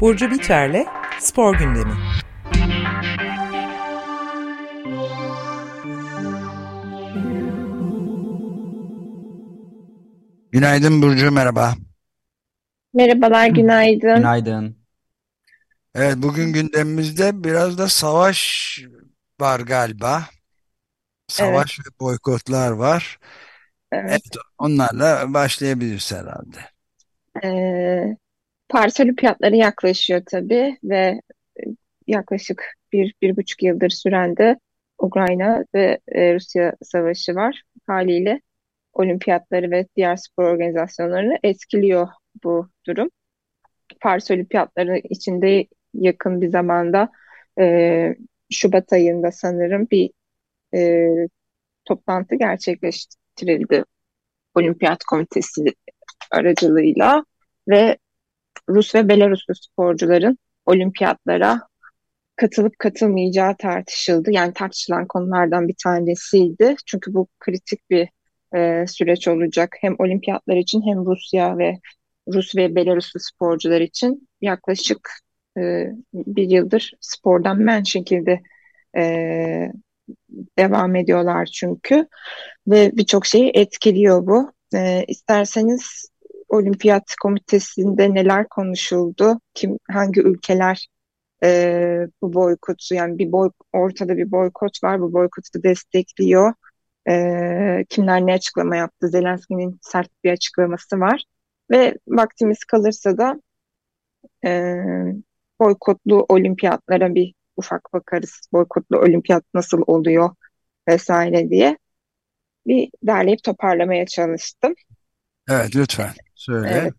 Burcu Biterle Spor Gündemi. Günaydın Burcu, merhaba. Merhabalar, günaydın. Günaydın. Evet, bugün gündemimizde biraz da savaş var galiba. Savaş ve boykotlar var. Evet. Evet, onlarla başlayabiliriz herhalde. Ee, Paris Olimpiyatları yaklaşıyor tabii ve yaklaşık bir, bir buçuk yıldır süren de Ukrayna ve e, Rusya savaşı var. Haliyle olimpiyatları ve diğer spor organizasyonlarını etkiliyor bu durum. Paris Olimpiyatları içinde yakın bir zamanda e, Şubat ayında sanırım bir e, toplantı gerçekleştirildi Olimpiyat Komitesi aracılığıyla ve Rus ve Belaruslu sporcuların olimpiyatlara katılıp katılmayacağı tartışıldı. Yani tartışılan konulardan bir tanesiydi. Çünkü bu kritik bir e, süreç olacak. Hem olimpiyatlar için hem Rusya ve Rus ve Belaruslu sporcular için yaklaşık e, bir yıldır spordan men şekilde e, devam ediyorlar çünkü ve birçok şeyi etkiliyor bu. E, isterseniz Olimpiyat Komitesi'nde neler konuşuldu? Kim, hangi ülkeler e, bu boykotu yani bir boy, ortada bir boykot var. Bu boykotu destekliyor. E, kimler ne açıklama yaptı? Zelenski'nin sert bir açıklaması var. Ve vaktimiz kalırsa da e, boykotlu olimpiyatlara bir ufak bakarız. Boykotlu olimpiyat nasıl oluyor vesaire diye bir derleyip toparlamaya çalıştım. Evet, lütfen söyle. Evet.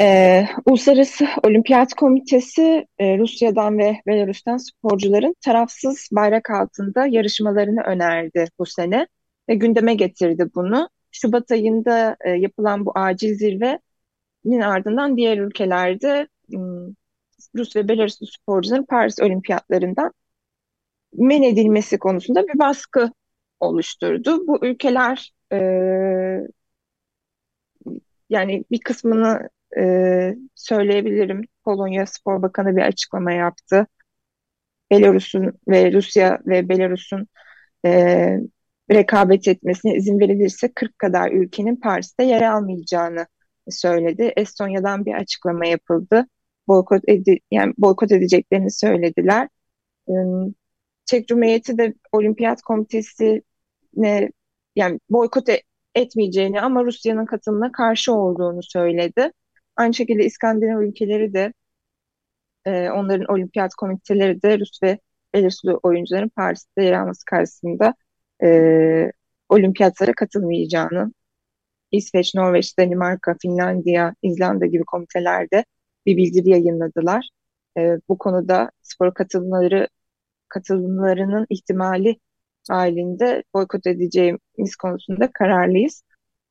Ee, Uluslararası Olimpiyat Komitesi e, Rusya'dan ve Belarus'tan sporcuların tarafsız bayrak altında yarışmalarını önerdi bu sene ve gündeme getirdi bunu. Şubat ayında e, yapılan bu acil zirvenin ardından diğer ülkelerde m, Rus ve Belaruslu sporcuların Paris Olimpiyatlarından men edilmesi konusunda bir baskı oluşturdu. Bu ülkeler e, yani bir kısmını e, söyleyebilirim. Polonya Spor Bakanı bir açıklama yaptı. Belarus'un ve Rusya ve Belarus'un e, rekabet etmesine izin verilirse 40 kadar ülkenin Paris'te yer almayacağını söyledi. Estonya'dan bir açıklama yapıldı. Boykot edi yani boykot edeceklerini söylediler. E, Çek Cumhuriyeti de Olimpiyat Komitesi'ne yani boykot e- etmeyeceğini ama Rusya'nın katılımına karşı olduğunu söyledi. Aynı şekilde İskandinav ülkeleri de e, onların olimpiyat komiteleri de Rus ve Belaruslu oyuncuların Paris'te yer alması karşısında e, olimpiyatlara katılmayacağını, İsveç, Norveç, Danimarka, Finlandiya, İzlanda gibi komitelerde bir bildiri yayınladılar. E, bu konuda spor katılımları katılımlarının ihtimali halinde boykot edeceğimiz konusunda kararlıyız.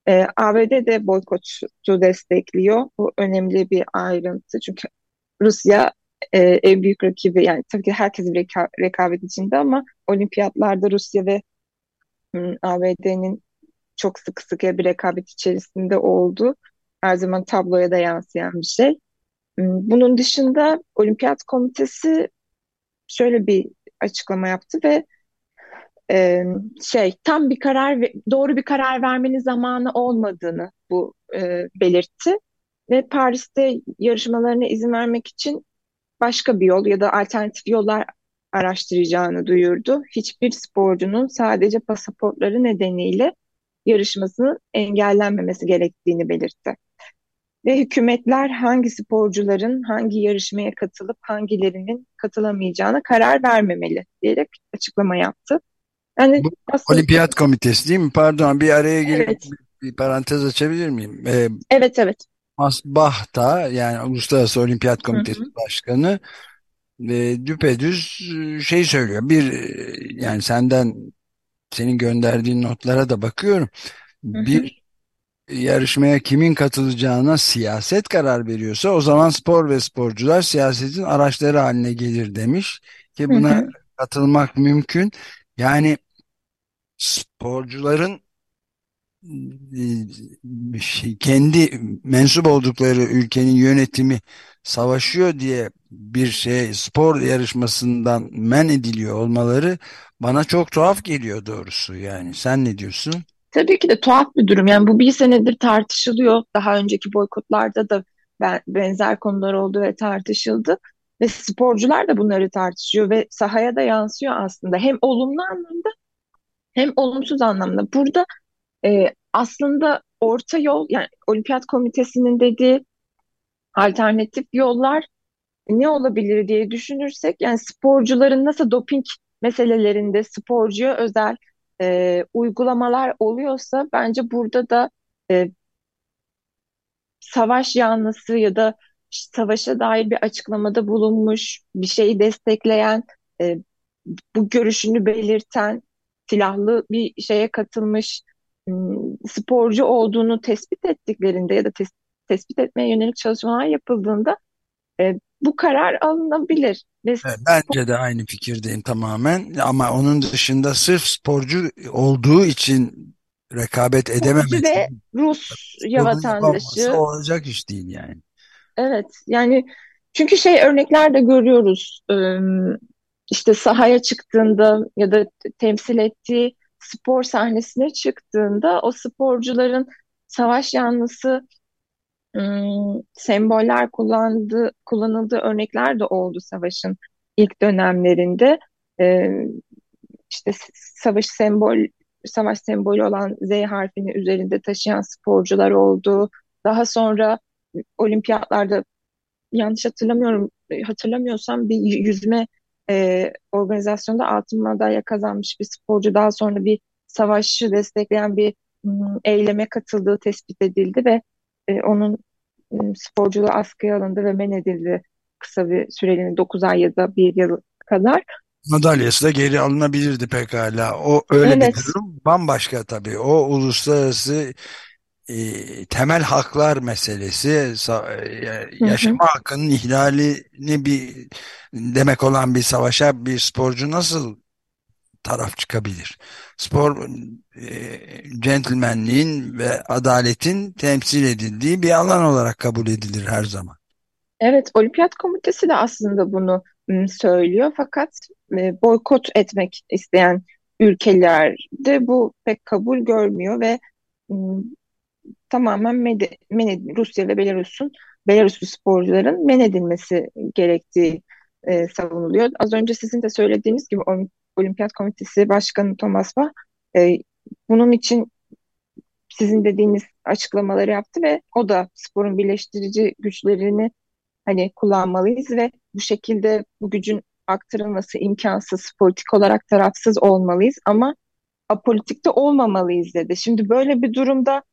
E, ABD de boykotu destekliyor. Bu önemli bir ayrıntı. Çünkü Rusya e, en büyük rakibi yani tabii ki herkes bir reka rekabet içinde ama olimpiyatlarda Rusya ve ABD'nin çok sık sık bir rekabet içerisinde olduğu her zaman tabloya da yansıyan bir şey. Bunun dışında Olimpiyat Komitesi şöyle bir açıklama yaptı ve e, şey tam bir karar doğru bir karar vermenin zamanı olmadığını bu e, belirtti ve Paris'te yarışmalarına izin vermek için başka bir yol ya da alternatif yollar araştıracağını duyurdu. Hiçbir sporcunun sadece pasaportları nedeniyle yarışmasının engellenmemesi gerektiğini belirtti. Ve hükümetler hangi sporcuların hangi yarışmaya katılıp hangilerinin katılamayacağına karar vermemeli diyerek açıklama yaptı. Yani Bu aslında... Olimpiyat Komitesi değil mi? Pardon bir araya girip evet. bir parantez açabilir miyim? Ee, evet evet. Masbah da yani Uluslararası Olimpiyat Komitesi hı hı. Başkanı e, düpedüz şey söylüyor. Bir yani senden senin gönderdiğin notlara da bakıyorum. Hı hı. Bir yarışmaya kimin katılacağına siyaset karar veriyorsa o zaman spor ve sporcular siyasetin araçları haline gelir demiş ki buna hı hı. katılmak mümkün. Yani sporcuların e, kendi mensup oldukları ülkenin yönetimi savaşıyor diye bir şey spor yarışmasından men ediliyor olmaları bana çok tuhaf geliyor doğrusu yani. Sen ne diyorsun? Tabii ki de tuhaf bir durum. Yani bu bir senedir tartışılıyor. Daha önceki boykotlarda da benzer konular oldu ve tartışıldı. Ve sporcular da bunları tartışıyor ve sahaya da yansıyor aslında. Hem olumlu anlamda hem olumsuz anlamda. Burada e, aslında orta yol yani Olimpiyat Komitesi'nin dediği alternatif yollar ne olabilir diye düşünürsek yani sporcuların nasıl doping meselelerinde sporcuya özel e, uygulamalar oluyorsa bence burada da e, savaş yanlısı ya da savaşa dair bir açıklamada bulunmuş, bir şeyi destekleyen, e, bu görüşünü belirten, silahlı bir şeye katılmış sporcu olduğunu tespit ettiklerinde ya da tes tespit etmeye yönelik çalışmalar yapıldığında e, bu karar alınabilir. Ve evet, bence de aynı fikirdeyim tamamen ama onun dışında sırf sporcu olduğu için rekabet edememesi ve Rusya vatandaşı olacak iş değil yani. Evet yani çünkü şey örnekler de görüyoruz işte sahaya çıktığında ya da temsil ettiği spor sahnesine çıktığında o sporcuların savaş yanlısı semboller kullandığı, kullanıldığı örnekler de oldu savaşın ilk dönemlerinde. İşte savaş sembol savaş sembolü olan Z harfini üzerinde taşıyan sporcular oldu. Daha sonra olimpiyatlarda yanlış hatırlamıyorum hatırlamıyorsam bir yüzme e, organizasyonda altın madalya kazanmış bir sporcu daha sonra bir savaşı destekleyen bir m, eyleme katıldığı tespit edildi ve e, onun m, sporculuğu askıya alındı ve men edildi kısa bir süreliğine 9 ay ya da bir yıl kadar. Madalyası da geri alınabilirdi pekala. O öyle evet. bir durum bambaşka tabii. O uluslararası e, temel haklar meselesi e, yaşama hı hı. hakkının ihlalini bir demek olan bir savaşa bir sporcu nasıl taraf çıkabilir? Spor e, centilmenliğin ve adaletin temsil edildiği bir alan olarak kabul edilir her zaman. Evet, Olimpiyat Komitesi de aslında bunu söylüyor fakat e, boykot etmek isteyen ülkeler de bu pek kabul görmüyor ve tamamen med men Rusya ve Belarus'un Belaruslu sporcuların men edilmesi gerektiği e, savunuluyor. Az önce sizin de söylediğiniz gibi Olimpiyat Komitesi Başkanı Thomas Bach e, bunun için sizin dediğiniz açıklamaları yaptı ve o da sporun birleştirici güçlerini hani kullanmalıyız ve bu şekilde bu gücün aktarılması imkansız, politik olarak tarafsız olmalıyız ama apolitik de olmamalıyız dedi. Şimdi böyle bir durumda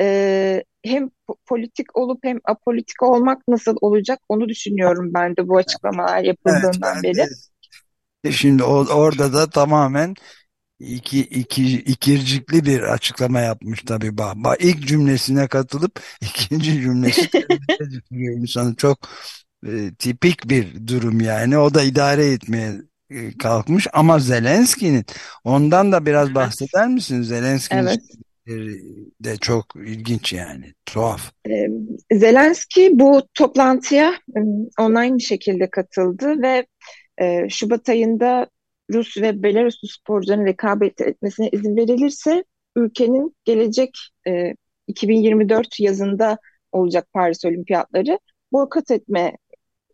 e, hem politik olup hem apolitik olmak nasıl olacak onu düşünüyorum ben de bu açıklamalar yapıldığından evet, beri. De, şimdi o, orada da tamamen iki, iki, ikircikli bir açıklama yapmış tabii. Bah. bah ilk cümlesine katılıp ikinci cümlesi insanı çok e, tipik bir durum yani. O da idare etmeye e, kalkmış ama Zelenski'nin ondan da biraz bahseder misin? Zelenski'nin evet de çok ilginç yani tuhaf. Zelenski bu toplantıya online bir şekilde katıldı ve Şubat ayında Rus ve Belaruslu sporcuların rekabet etmesine izin verilirse ülkenin gelecek 2024 yazında olacak Paris Olimpiyatları boykot etme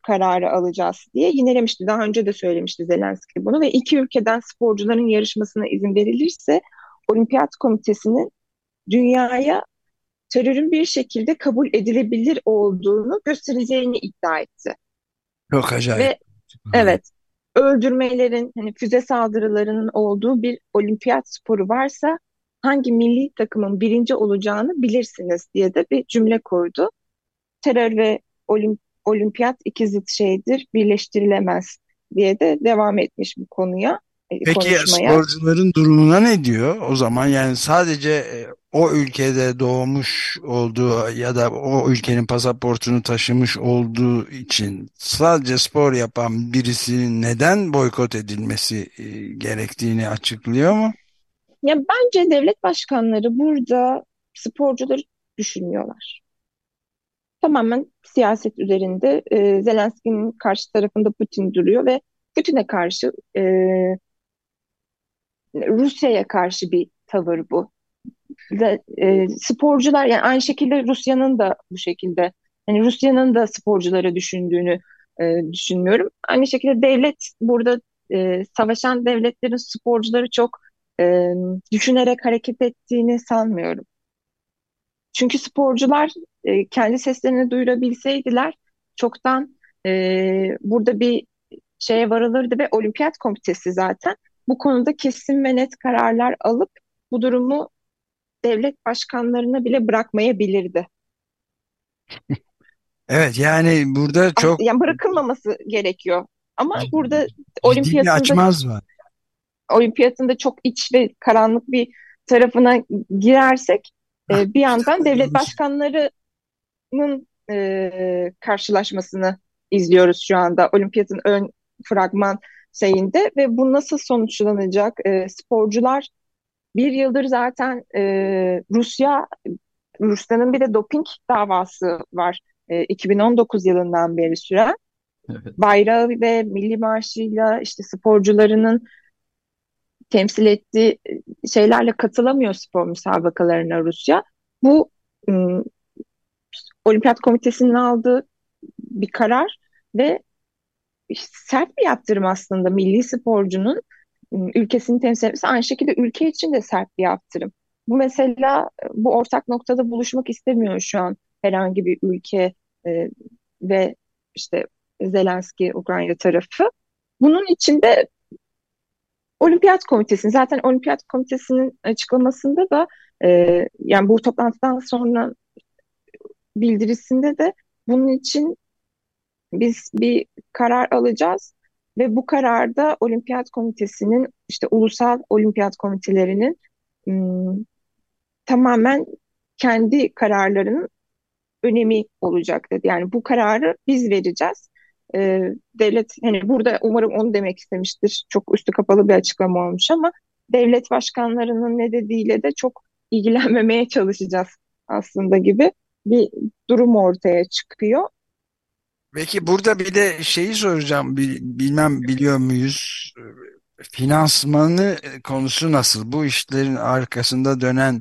kararı alacağız diye yinelemişti. Daha önce de söylemişti Zelenski bunu ve iki ülkeden sporcuların yarışmasına izin verilirse Olimpiyat Komitesi'nin dünyaya terörün bir şekilde kabul edilebilir olduğunu göstereceğini iddia etti. Çok acayip. Ve, evet, öldürmelerin, hani füze saldırılarının olduğu bir olimpiyat sporu varsa hangi milli takımın birinci olacağını bilirsiniz diye de bir cümle koydu. Terör ve olim, olimpiyat iki zıt şeydir, birleştirilemez diye de devam etmiş bu konuya. Peki konuşmaya. sporcuların durumuna ne diyor? O zaman yani sadece e, o ülkede doğmuş olduğu ya da o ülkenin pasaportunu taşımış olduğu için sadece spor yapan birisinin neden boykot edilmesi e, gerektiğini açıklıyor mu? Ya bence devlet başkanları burada sporcuları düşünmüyorlar. Tamamen siyaset üzerinde e, Zelenski'nin karşı tarafında Putin duruyor ve Putin'e karşı e, Rusya'ya karşı bir tavır bu. Ve, e, sporcular yani aynı şekilde Rusya'nın da bu şekilde yani Rusya'nın da sporcuları düşündüğünü e, düşünmüyorum. Aynı şekilde devlet burada e, savaşan devletlerin sporcuları çok e, düşünerek hareket ettiğini sanmıyorum. Çünkü sporcular e, kendi seslerini duyurabilseydiler çoktan e, burada bir şeye varılırdı ve Olimpiyat Komitesi zaten bu konuda kesin ve net kararlar alıp bu durumu devlet başkanlarına bile bırakmayabilirdi. Evet yani burada çok yani bırakılmaması gerekiyor. Ama ciddi, burada olimpiyatında açmaz var. olimpiyatında çok iç ve karanlık bir tarafına girersek e, bir yandan devlet başkanlarının e, karşılaşmasını izliyoruz şu anda olimpiyatın ön fragman şeyinde ve bu nasıl sonuçlanacak? E, sporcular bir yıldır zaten e, Rusya Rusya'nın bir de doping davası var e, 2019 yılından beri süren. Evet. Bayrağı ve milli marşıyla işte sporcularının temsil ettiği şeylerle katılamıyor spor müsabakalarına Rusya. Bu ım, Olimpiyat Komitesi'nin aldığı bir karar ve sert bir yaptırım aslında milli sporcunun ülkesini temsil etmesi aynı şekilde ülke için de sert bir yaptırım. Bu mesela bu ortak noktada buluşmak istemiyor şu an herhangi bir ülke e, ve işte Zelenski Ukrayna tarafı. Bunun içinde Olimpiyat Komitesi zaten Olimpiyat Komitesi'nin açıklamasında da e, yani bu toplantıdan sonra bildirisinde de bunun için biz bir karar alacağız ve bu kararda Olimpiyat Komitesi'nin işte ulusal olimpiyat komitelerinin tamamen kendi kararlarının önemi olacak dedi. Yani bu kararı biz vereceğiz. Ee, devlet hani burada umarım onu demek istemiştir. Çok üstü kapalı bir açıklama olmuş ama devlet başkanlarının ne dediğiyle de çok ilgilenmemeye çalışacağız aslında gibi bir durum ortaya çıkıyor. Peki burada bir de şeyi soracağım. Bilmem biliyor muyuz? Finansmanı konusu nasıl? Bu işlerin arkasında dönen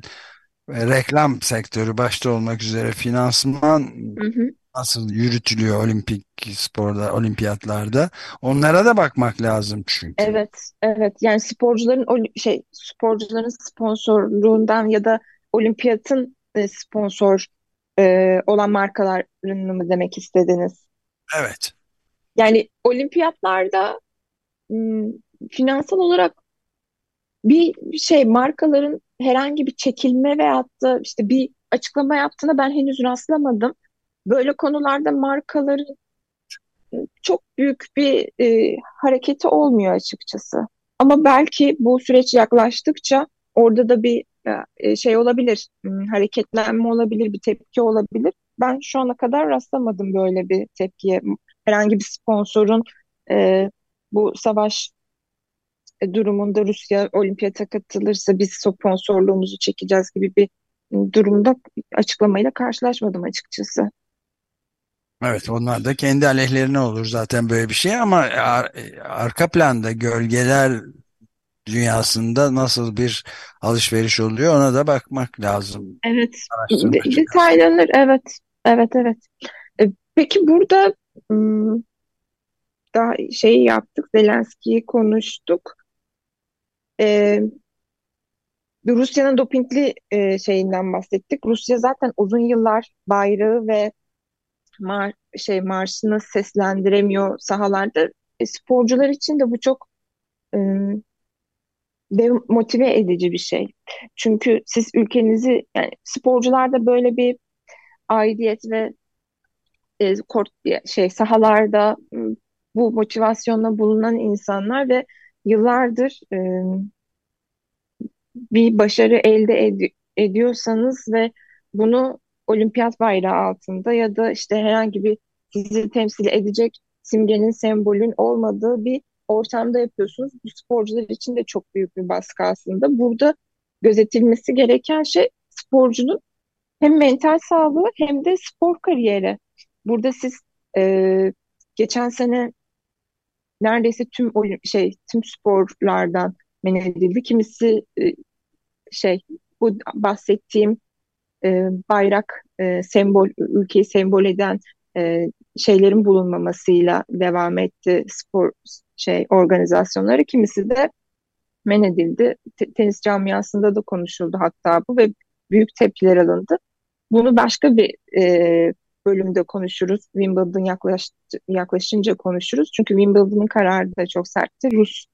reklam sektörü başta olmak üzere finansman hı hı. nasıl yürütülüyor olimpik sporda, olimpiyatlarda? Onlara da bakmak lazım çünkü. Evet, evet. Yani sporcuların şey sporcuların sponsorluğundan ya da olimpiyatın e, sponsor e, olan markalarını mı demek istediniz? Evet. Yani olimpiyatlarda finansal olarak bir şey markaların herhangi bir çekilme veyahut da işte bir açıklama yaptığına ben henüz rastlamadım. Böyle konularda markaların çok büyük bir e, hareketi olmuyor açıkçası. Ama belki bu süreç yaklaştıkça orada da bir e, şey olabilir, hareketlenme olabilir, bir tepki olabilir. Ben şu ana kadar rastlamadım böyle bir tepkiye. Herhangi bir sponsorun e, bu savaş e, durumunda Rusya olimpiyata katılırsa biz sponsorluğumuzu çekeceğiz gibi bir durumda açıklamayla karşılaşmadım açıkçası. Evet onlar da kendi aleyhlerine olur zaten böyle bir şey ama ar arka planda gölgeler dünyasında nasıl bir alışveriş oluyor ona da bakmak lazım. Evet detaylanır evet evet evet. E, peki burada daha şey yaptık Zelenski'yi konuştuk e, Rusya'nın dopingli e, şeyinden bahsettik. Rusya zaten uzun yıllar bayrağı ve mar şey marşını seslendiremiyor sahalarda. E, sporcular için de bu çok e, motive edici bir şey. Çünkü siz ülkenizi yani sporcularda böyle bir aidiyet ve e, kort şey sahalarda bu motivasyonla bulunan insanlar ve yıllardır e, bir başarı elde ed ediyorsanız ve bunu olimpiyat bayrağı altında ya da işte herhangi bir sizi temsil edecek simgenin, sembolün olmadığı bir ortamda yapıyorsunuz. Bu sporcular için de çok büyük bir baskı aslında. Burada gözetilmesi gereken şey sporcunun hem mental sağlığı hem de spor kariyeri. Burada siz e, geçen sene neredeyse tüm olim, şey tüm sporlardan men edildi. Kimisi e, şey bu bahsettiğim e, bayrak e, sembol ülkeyi sembol eden e, şeylerin bulunmamasıyla devam etti spor şey organizasyonları. Kimisi de men edildi. Te- tenis camiasında da konuşuldu hatta bu ve büyük tepkiler alındı. Bunu başka bir e, bölümde konuşuruz. Wimbledon yaklaş, yaklaşınca konuşuruz. Çünkü Wimbledon'un kararı da çok sertti. Rus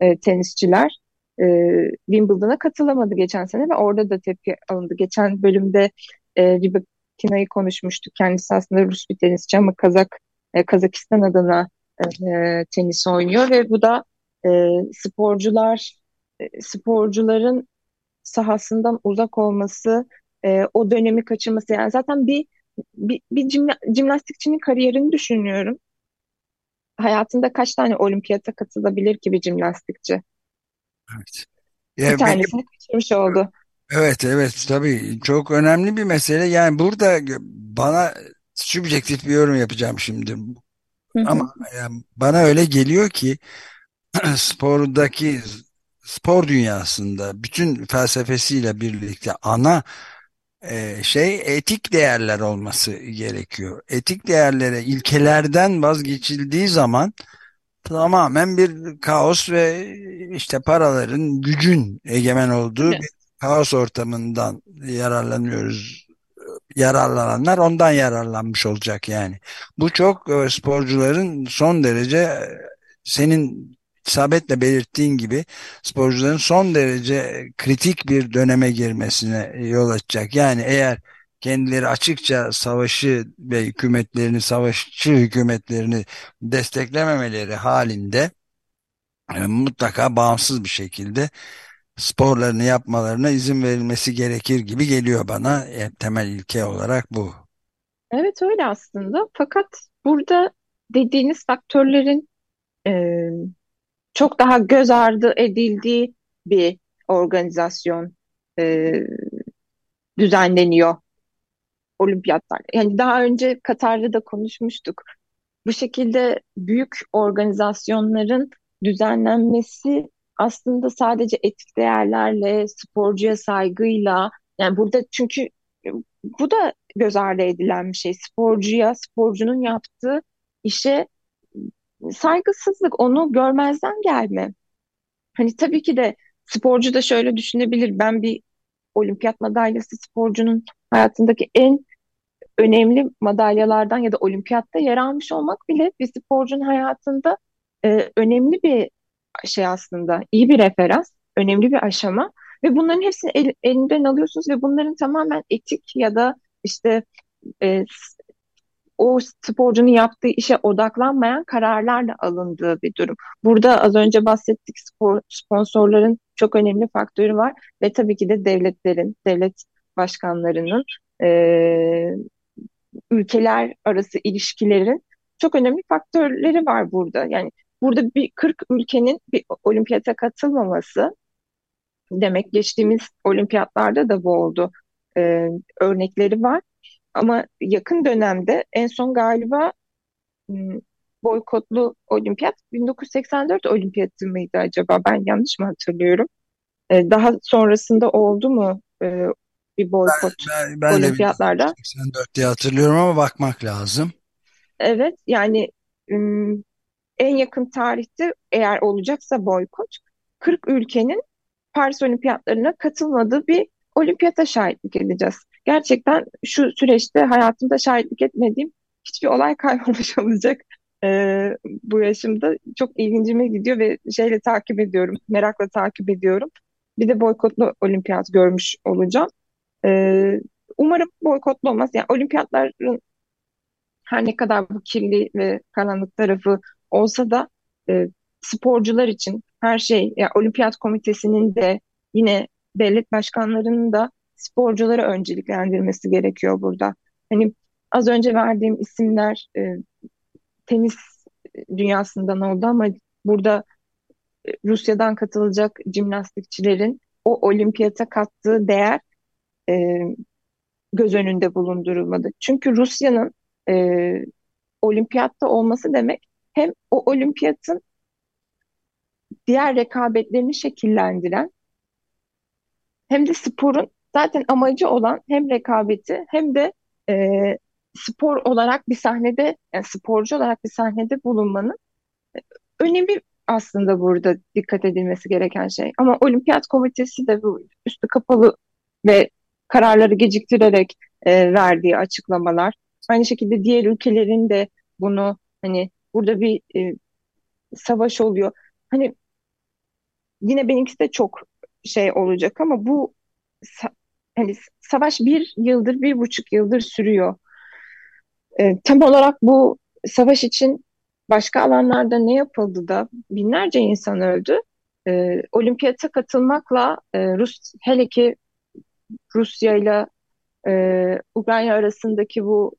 e, tenisçiler e, Wimbledon'a katılamadı geçen sene ve orada da tepki alındı. Geçen bölümde e, Rybakina'yı konuşmuştuk. Kendisi aslında Rus bir tenisçi ama Kazak e, Kazakistan adına e, tenis oynuyor ve bu da e, sporcular e, sporcuların sahasından uzak olması, e, o dönemi kaçırması yani zaten bir bir, bir cimna, jimnastikçinin kariyerini düşünüyorum. Hayatında kaç tane olimpiyata katılabilir ki bir jimnastikçi? Evet. Bir Ya benim tanesini kaçırmış oldu. Evet evet tabii çok önemli bir mesele. Yani burada bana subjektif bir yorum yapacağım şimdi. Hı hı. Ama yani bana öyle geliyor ki spordaki spor dünyasında bütün felsefesiyle birlikte ana e, şey etik değerler olması gerekiyor. Etik değerlere, ilkelerden vazgeçildiği zaman tamamen bir kaos ve işte paraların, gücün egemen olduğu mi? bir kaos ortamından yararlanıyoruz. Yararlananlar ondan yararlanmış olacak yani. Bu çok e, sporcuların son derece e, senin isabetle belirttiğin gibi sporcuların son derece kritik bir döneme girmesine yol açacak. Yani eğer kendileri açıkça savaşı ve hükümetlerini, savaşçı hükümetlerini desteklememeleri halinde e, mutlaka bağımsız bir şekilde sporlarını yapmalarına izin verilmesi gerekir gibi geliyor bana. E, temel ilke olarak bu. Evet öyle aslında. Fakat burada dediğiniz faktörlerin e, çok daha göz ardı edildiği bir organizasyon e, düzenleniyor olimpiyatlar. Yani daha önce Katar'da da konuşmuştuk. Bu şekilde büyük organizasyonların düzenlenmesi aslında sadece etik değerlerle, sporcuya saygıyla, yani burada çünkü bu da göz ardı edilen bir şey. Sporcuya, sporcunun yaptığı işe saygısızlık, onu görmezden gelme. Hani tabii ki de sporcu da şöyle düşünebilir. Ben bir olimpiyat madalyası sporcunun hayatındaki en önemli madalyalardan ya da olimpiyatta yer almış olmak bile bir sporcunun hayatında e, önemli bir şey aslında, iyi bir referans, önemli bir aşama ve bunların hepsini el- elinden alıyorsunuz ve bunların tamamen etik ya da işte e, o sporcunun yaptığı işe odaklanmayan kararlarla alındığı bir durum. Burada az önce bahsettik spor, sponsorların çok önemli faktörü var ve tabii ki de devletlerin, devlet başkanlarının, e, ülkeler arası ilişkilerin çok önemli faktörleri var burada. Yani burada bir 40 ülkenin bir olimpiyata katılmaması demek geçtiğimiz olimpiyatlarda da bu oldu. E, örnekleri var. Ama yakın dönemde en son galiba boykotlu olimpiyat 1984 olimpiyatı mıydı acaba? Ben yanlış mı hatırlıyorum? E, daha sonrasında oldu mu e, bir boykot Ben, ben de olimpiyatlarda? 1984 diye hatırlıyorum ama bakmak lazım. Evet yani en yakın tarihte eğer olacaksa boykot 40 ülkenin Paris Olimpiyatlarına katılmadığı bir olimpiyata şahitlik edeceğiz. Gerçekten şu süreçte hayatımda şahitlik etmediğim hiçbir olay kaybolmuş olacak. Ee, bu yaşımda çok ilgincime gidiyor ve şeyle takip ediyorum, merakla takip ediyorum. Bir de boykotlu olimpiyat görmüş olacağım. Ee, umarım boykotlu olmaz. Yani olimpiyatların her ne kadar bu kirli ve karanlık tarafı olsa da e, sporcular için her şey, ya Olimpiyat Komitesi'nin de yine devlet başkanlarının da sporcuları önceliklendirmesi gerekiyor burada. Hani az önce verdiğim isimler e, tenis dünyasından oldu ama burada e, Rusya'dan katılacak jimnastikçilerin o olimpiyata kattığı değer e, göz önünde bulundurulmadı. Çünkü Rusya'nın e, olimpiyatta olması demek hem o olimpiyatın diğer rekabetlerini şekillendiren hem de sporun zaten amacı olan hem rekabeti hem de e, spor olarak bir sahnede yani sporcu olarak bir sahnede bulunmanın önemi aslında burada dikkat edilmesi gereken şey. Ama Olimpiyat Komitesi de bu üstü kapalı ve kararları geciktirerek e, verdiği açıklamalar. Aynı şekilde diğer ülkelerin de bunu hani burada bir e, savaş oluyor. Hani yine benimkisi de çok şey olacak ama bu hani savaş bir yıldır, bir buçuk yıldır sürüyor. E, tam olarak bu savaş için başka alanlarda ne yapıldı da binlerce insan öldü. E, olimpiyata katılmakla e, Rus hele ki Rusya ile e, Ukrayna arasındaki bu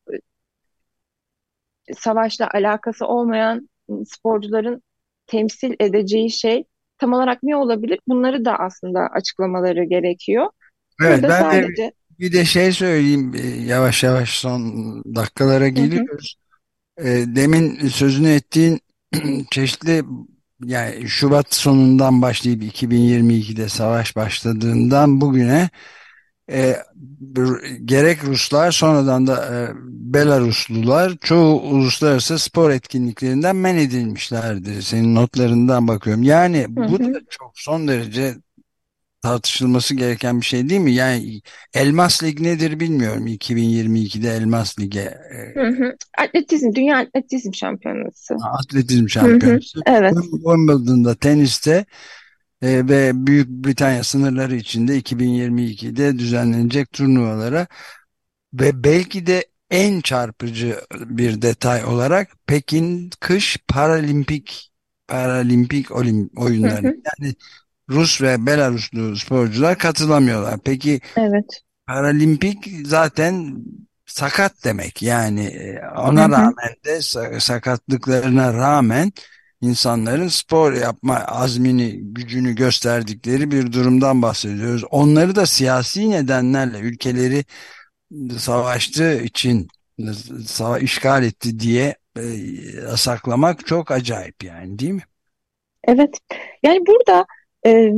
e, savaşla alakası olmayan sporcuların temsil edeceği şey tam olarak ne olabilir? Bunları da aslında açıklamaları gerekiyor. Evet ben sadece... de bir de şey söyleyeyim e, yavaş yavaş son dakikalara geliyoruz. Hı hı. E, demin sözünü ettiğin çeşitli yani Şubat sonundan başlayıp 2022'de savaş başladığından bugüne e, gerek Ruslar sonradan da e, Belaruslular çoğu uluslararası spor etkinliklerinden men edilmişlerdi. Senin notlarından bakıyorum. Yani hı hı. bu da çok son derece tartışılması gereken bir şey değil mi? Yani Elmas Lig nedir bilmiyorum. 2022'de Elmas Lig'e. Hı hı. Atletizm, Dünya Atletizm Şampiyonası. Atletizm Şampiyonası. Hı hı. Evet. Wimbledon'da teniste e, ve Büyük Britanya sınırları içinde 2022'de düzenlenecek turnuvalara ve belki de en çarpıcı bir detay olarak Pekin kış paralimpik paralimpik oyunları yani Rus ve Belaruslu sporcular katılamıyorlar. Peki evet. paralimpik zaten sakat demek yani e, ona hı hı. rağmen de sakatlıklarına rağmen insanların spor yapma azmini, gücünü gösterdikleri bir durumdan bahsediyoruz. Onları da siyasi nedenlerle ülkeleri savaştığı için savaş işgal etti diye e, yasaklamak çok acayip yani değil mi? Evet. Yani burada e,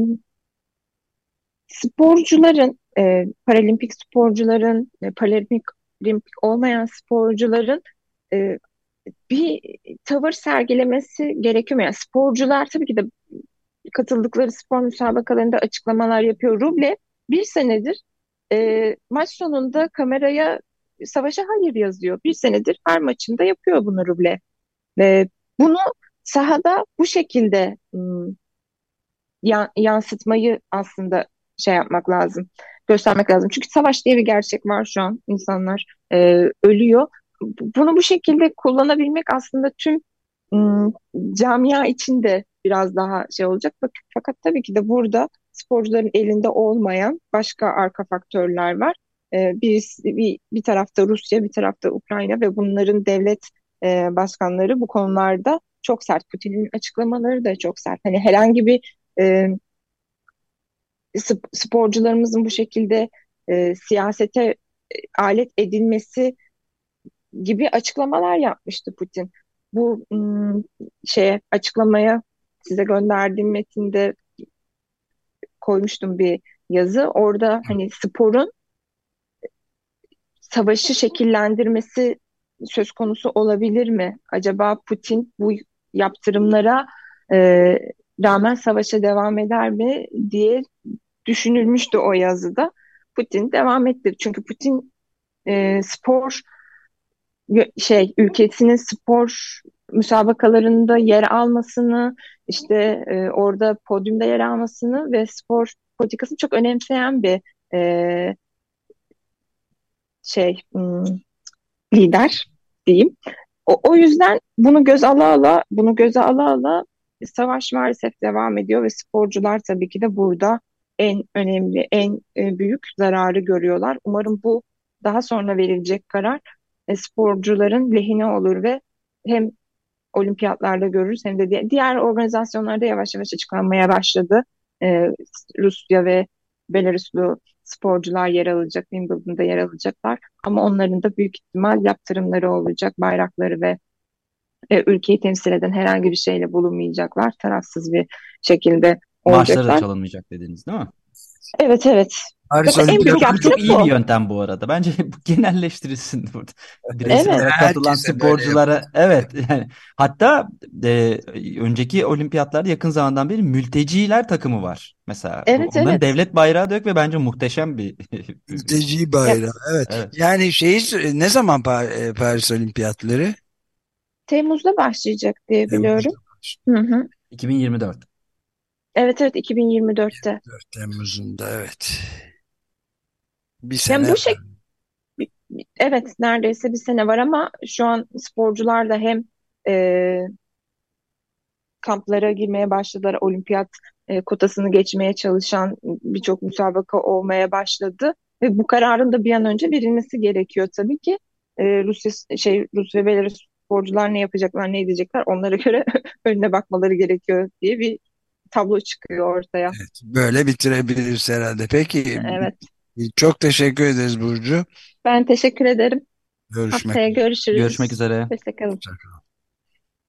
sporcuların, e, paralimpik sporcuların, e, paralimpik olmayan sporcuların e, bir tavır sergilemesi gerekiyor? Yani sporcular tabii ki de katıldıkları spor müsabakalarında açıklamalar yapıyor. Ruble bir senedir e, maç sonunda kameraya savaşa hayır yazıyor. Bir senedir her maçında yapıyor bunu Ruble. Ve bunu sahada bu şekilde ım, yansıtmayı aslında şey yapmak lazım, göstermek lazım. Çünkü savaş diye bir gerçek var şu an. İnsanlar e, ölüyor bunu bu şekilde kullanabilmek aslında tüm ım, camia için de biraz daha şey olacak. Fakat tabii ki de burada sporcuların elinde olmayan başka arka faktörler var. Ee, bir, bir, bir tarafta Rusya, bir tarafta Ukrayna ve bunların devlet e, başkanları bu konularda çok sert. Putin'in açıklamaları da çok sert. Hani herhangi bir e, sporcularımızın bu şekilde e, siyasete e, alet edilmesi gibi açıklamalar yapmıştı Putin. Bu şey açıklamaya size gönderdiğim metinde koymuştum bir yazı. Orada hani sporun savaşı şekillendirmesi söz konusu olabilir mi? Acaba Putin bu yaptırımlara e, rağmen savaşa devam eder mi diye düşünülmüştü o yazıda. Putin devam etti. Çünkü Putin e, spor şey ülkesinin spor müsabakalarında yer almasını, işte e, orada podyumda yer almasını ve spor politikasını çok önemseyen bir e, şey hmm, lider diyeyim. O, o yüzden bunu göz ala ala, bunu göze ala ala savaş maalesef devam ediyor ve sporcular tabii ki de burada en önemli, en e, büyük zararı görüyorlar. Umarım bu daha sonra verilecek karar e, sporcuların lehine olur ve hem olimpiyatlarda görürüz hem de diğer organizasyonlarda yavaş yavaş açıklanmaya başladı. E, Rusya ve Belaruslu sporcular yer alacak, Wimbledon'da yer alacaklar. Ama onların da büyük ihtimal yaptırımları olacak. Bayrakları ve e, ülkeyi temsil eden herhangi bir şeyle bulunmayacaklar. Tarafsız bir şekilde Maaşları da olacaklar. çalınmayacak dediniz değil mi? Evet evet. Paris Yok, en büyük Olimpiyat Çok, iyi bu. bir yöntem bu arada. Bence bu genelleştirilsin burada. Bireysel Evet. katılan sporculara evet yani hatta e, önceki olimpiyatlarda yakın zamandan beri mülteciler takımı var mesela. Evet Onların evet. devlet bayrağı da yok ve bence muhteşem bir mülteci bayrağı. Evet. evet. Yani şeyi ne zaman e, Paris Olimpiyatları? Temmuz'da başlayacak diye biliyorum. Hı hı. 2024. Evet evet 2024'te. 4 Temmuz'unda evet. Bir Yani sene bu şey evet neredeyse bir sene var ama şu an sporcular da hem e, kamplara girmeye başladılar. Olimpiyat e, kotasını geçmeye çalışan birçok müsabaka olmaya başladı ve bu kararın da bir an önce verilmesi gerekiyor tabii ki. E, Rusya şey Rus ve Belarus sporcular ne yapacaklar, ne edecekler onlara göre önüne bakmaları gerekiyor diye bir tablo çıkıyor ortaya. Evet, böyle bitirebiliriz herhalde. Peki Evet. çok teşekkür ederiz Burcu. Ben teşekkür ederim. Görüşmek Haftaya görüşürüz. Görüşmek üzere. Hoşçakalın. üzere.